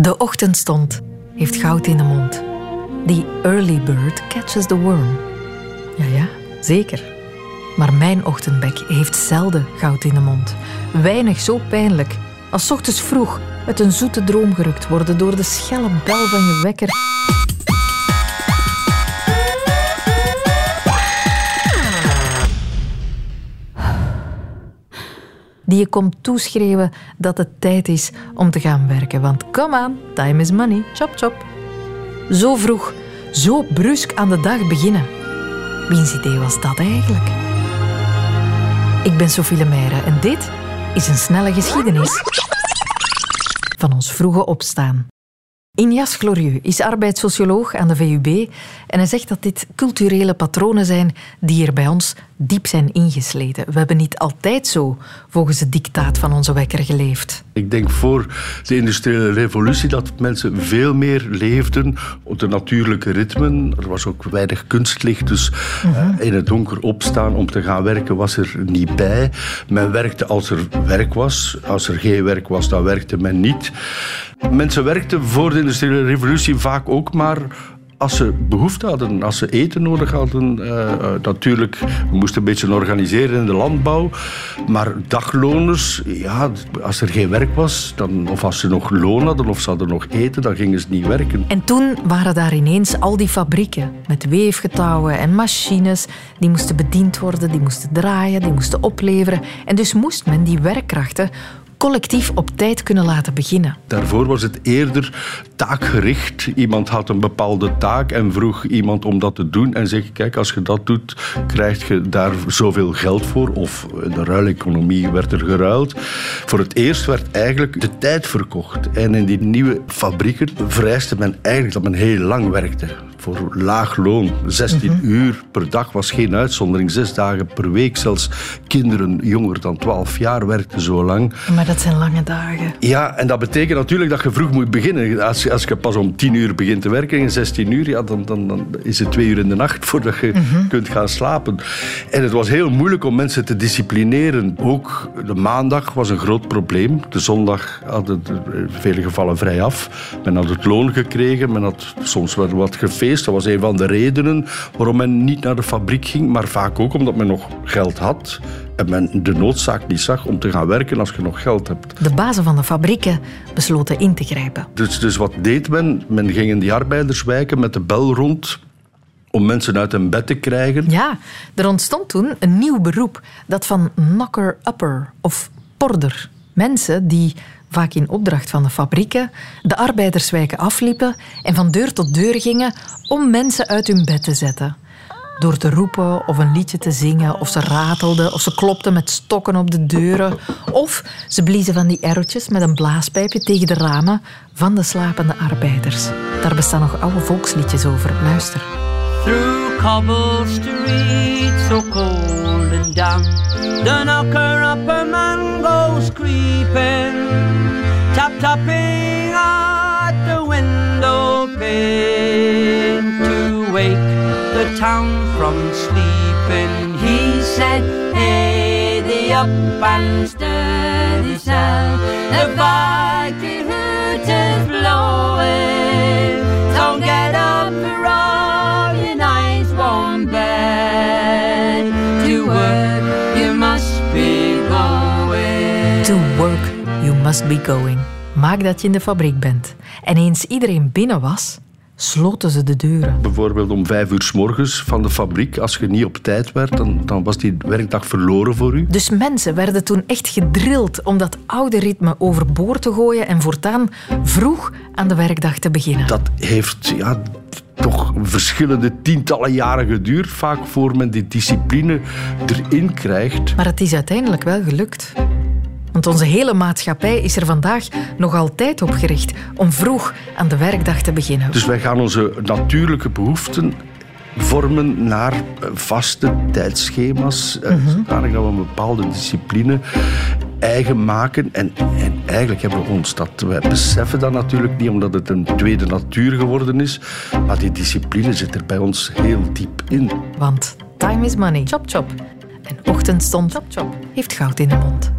De ochtendstond heeft goud in de mond. The early bird catches the worm. Ja, ja, zeker. Maar mijn ochtendbek heeft zelden goud in de mond. Weinig zo pijnlijk als ochtends vroeg uit een zoete droom gerukt worden door de schelle bel van je wekker. Die je komt toeschreeuwen dat het tijd is om te gaan werken. Want come on, time is money, chop chop. Zo vroeg, zo brusk aan de dag beginnen. Wiens idee was dat eigenlijk? Ik ben Sophie Lemaire en dit is een snelle geschiedenis van ons vroege opstaan. Injas Glorieux is arbeidssocioloog aan de VUB en hij zegt dat dit culturele patronen zijn die er bij ons diep zijn ingesleten. We hebben niet altijd zo volgens het dictaat van onze wekker geleefd. Ik denk voor de industriële revolutie dat mensen veel meer leefden op de natuurlijke ritmen. Er was ook weinig kunstlicht, dus mm in het donker opstaan om te gaan werken was er niet bij. Men werkte als er werk was. Als er geen werk was, dan werkte men niet. Mensen werkten voor de industriële revolutie vaak ook maar als ze behoefte hadden, als ze eten nodig hadden. Uh, natuurlijk, we moesten een beetje organiseren in de landbouw. Maar dagloners, ja, als er geen werk was, dan, of als ze nog loon hadden of ze hadden nog eten, dan gingen ze niet werken. En toen waren daar ineens al die fabrieken met weefgetouwen en machines. Die moesten bediend worden, die moesten draaien, die moesten opleveren. En dus moest men die werkkrachten collectief op tijd kunnen laten beginnen. Daarvoor was het eerder taakgericht. Iemand had een bepaalde taak en vroeg iemand om dat te doen en zeg kijk, als je dat doet, krijg je daar zoveel geld voor. Of de ruileconomie werd er geruild. Voor het eerst werd eigenlijk de tijd verkocht. En in die nieuwe fabrieken vereiste men eigenlijk dat men heel lang werkte voor laag loon. 16 mhm. uur per dag was geen uitzondering. Zes dagen per week. Zelfs kinderen jonger dan 12 jaar werkten zo lang. Maar dat zijn lange dagen. Ja, en dat betekent natuurlijk dat je vroeg moet beginnen. Als, je, als je pas om 10 uur begint te werken in 16 uur, ja, dan, dan, dan is het twee uur in de nacht voordat je mhm. kunt gaan slapen. En het was heel moeilijk om mensen te disciplineren. Ook de maandag was een groot probleem. De zondag hadden in vele gevallen vrij af. Men had het loon gekregen, men had soms wel wat gefeest dat was een van de redenen waarom men niet naar de fabriek ging, maar vaak ook omdat men nog geld had en men de noodzaak niet zag om te gaan werken als je nog geld hebt. De bazen van de fabrieken besloten in te grijpen. Dus, dus wat deed men? Men ging in die arbeiderswijken met de bel rond om mensen uit hun bed te krijgen. Ja, er ontstond toen een nieuw beroep, dat van knocker-upper of porder. Mensen die vaak in opdracht van de fabrieken, de arbeiderswijken afliepen en van deur tot deur gingen om mensen uit hun bed te zetten. Door te roepen of een liedje te zingen, of ze ratelden, of ze klopten met stokken op de deuren, of ze bliezen van die errotjes met een blaaspijpje tegen de ramen van de slapende arbeiders. Daar bestaan nog oude volksliedjes over. Luister. Through cobble streets so cold and damp, the knocker upper man goes creeping. tap tapping at the window pane the town from sleeping. He said, Hey, the up and sturdy cell, the Viking hoot is blowing. Don't get up all your nice warm bed. To work you must be going. To work You must be going. Maak dat je in de fabriek bent. En eens iedereen binnen was, sloten ze de deuren. Bijvoorbeeld om vijf uur s morgens van de fabriek. Als je niet op tijd werd, dan, dan was die werkdag verloren voor u. Dus mensen werden toen echt gedrild om dat oude ritme overboord te gooien en voortaan vroeg aan de werkdag te beginnen. Dat heeft ja, toch verschillende tientallen jaren geduurd, vaak voor men die discipline erin krijgt. Maar het is uiteindelijk wel gelukt. Want onze hele maatschappij is er vandaag nog altijd op gericht om vroeg aan de werkdag te beginnen. Dus wij gaan onze natuurlijke behoeften vormen naar vaste tijdschema's, mm -hmm. dat we een bepaalde discipline eigen maken. En, en, eigenlijk hebben we ons dat... Wij beseffen dat natuurlijk niet, omdat het een tweede natuur geworden is. Maar die discipline zit er bij ons heel diep in. Want time is money. Chop, chop. En ochtendstond chop, chop. heeft goud in de mond.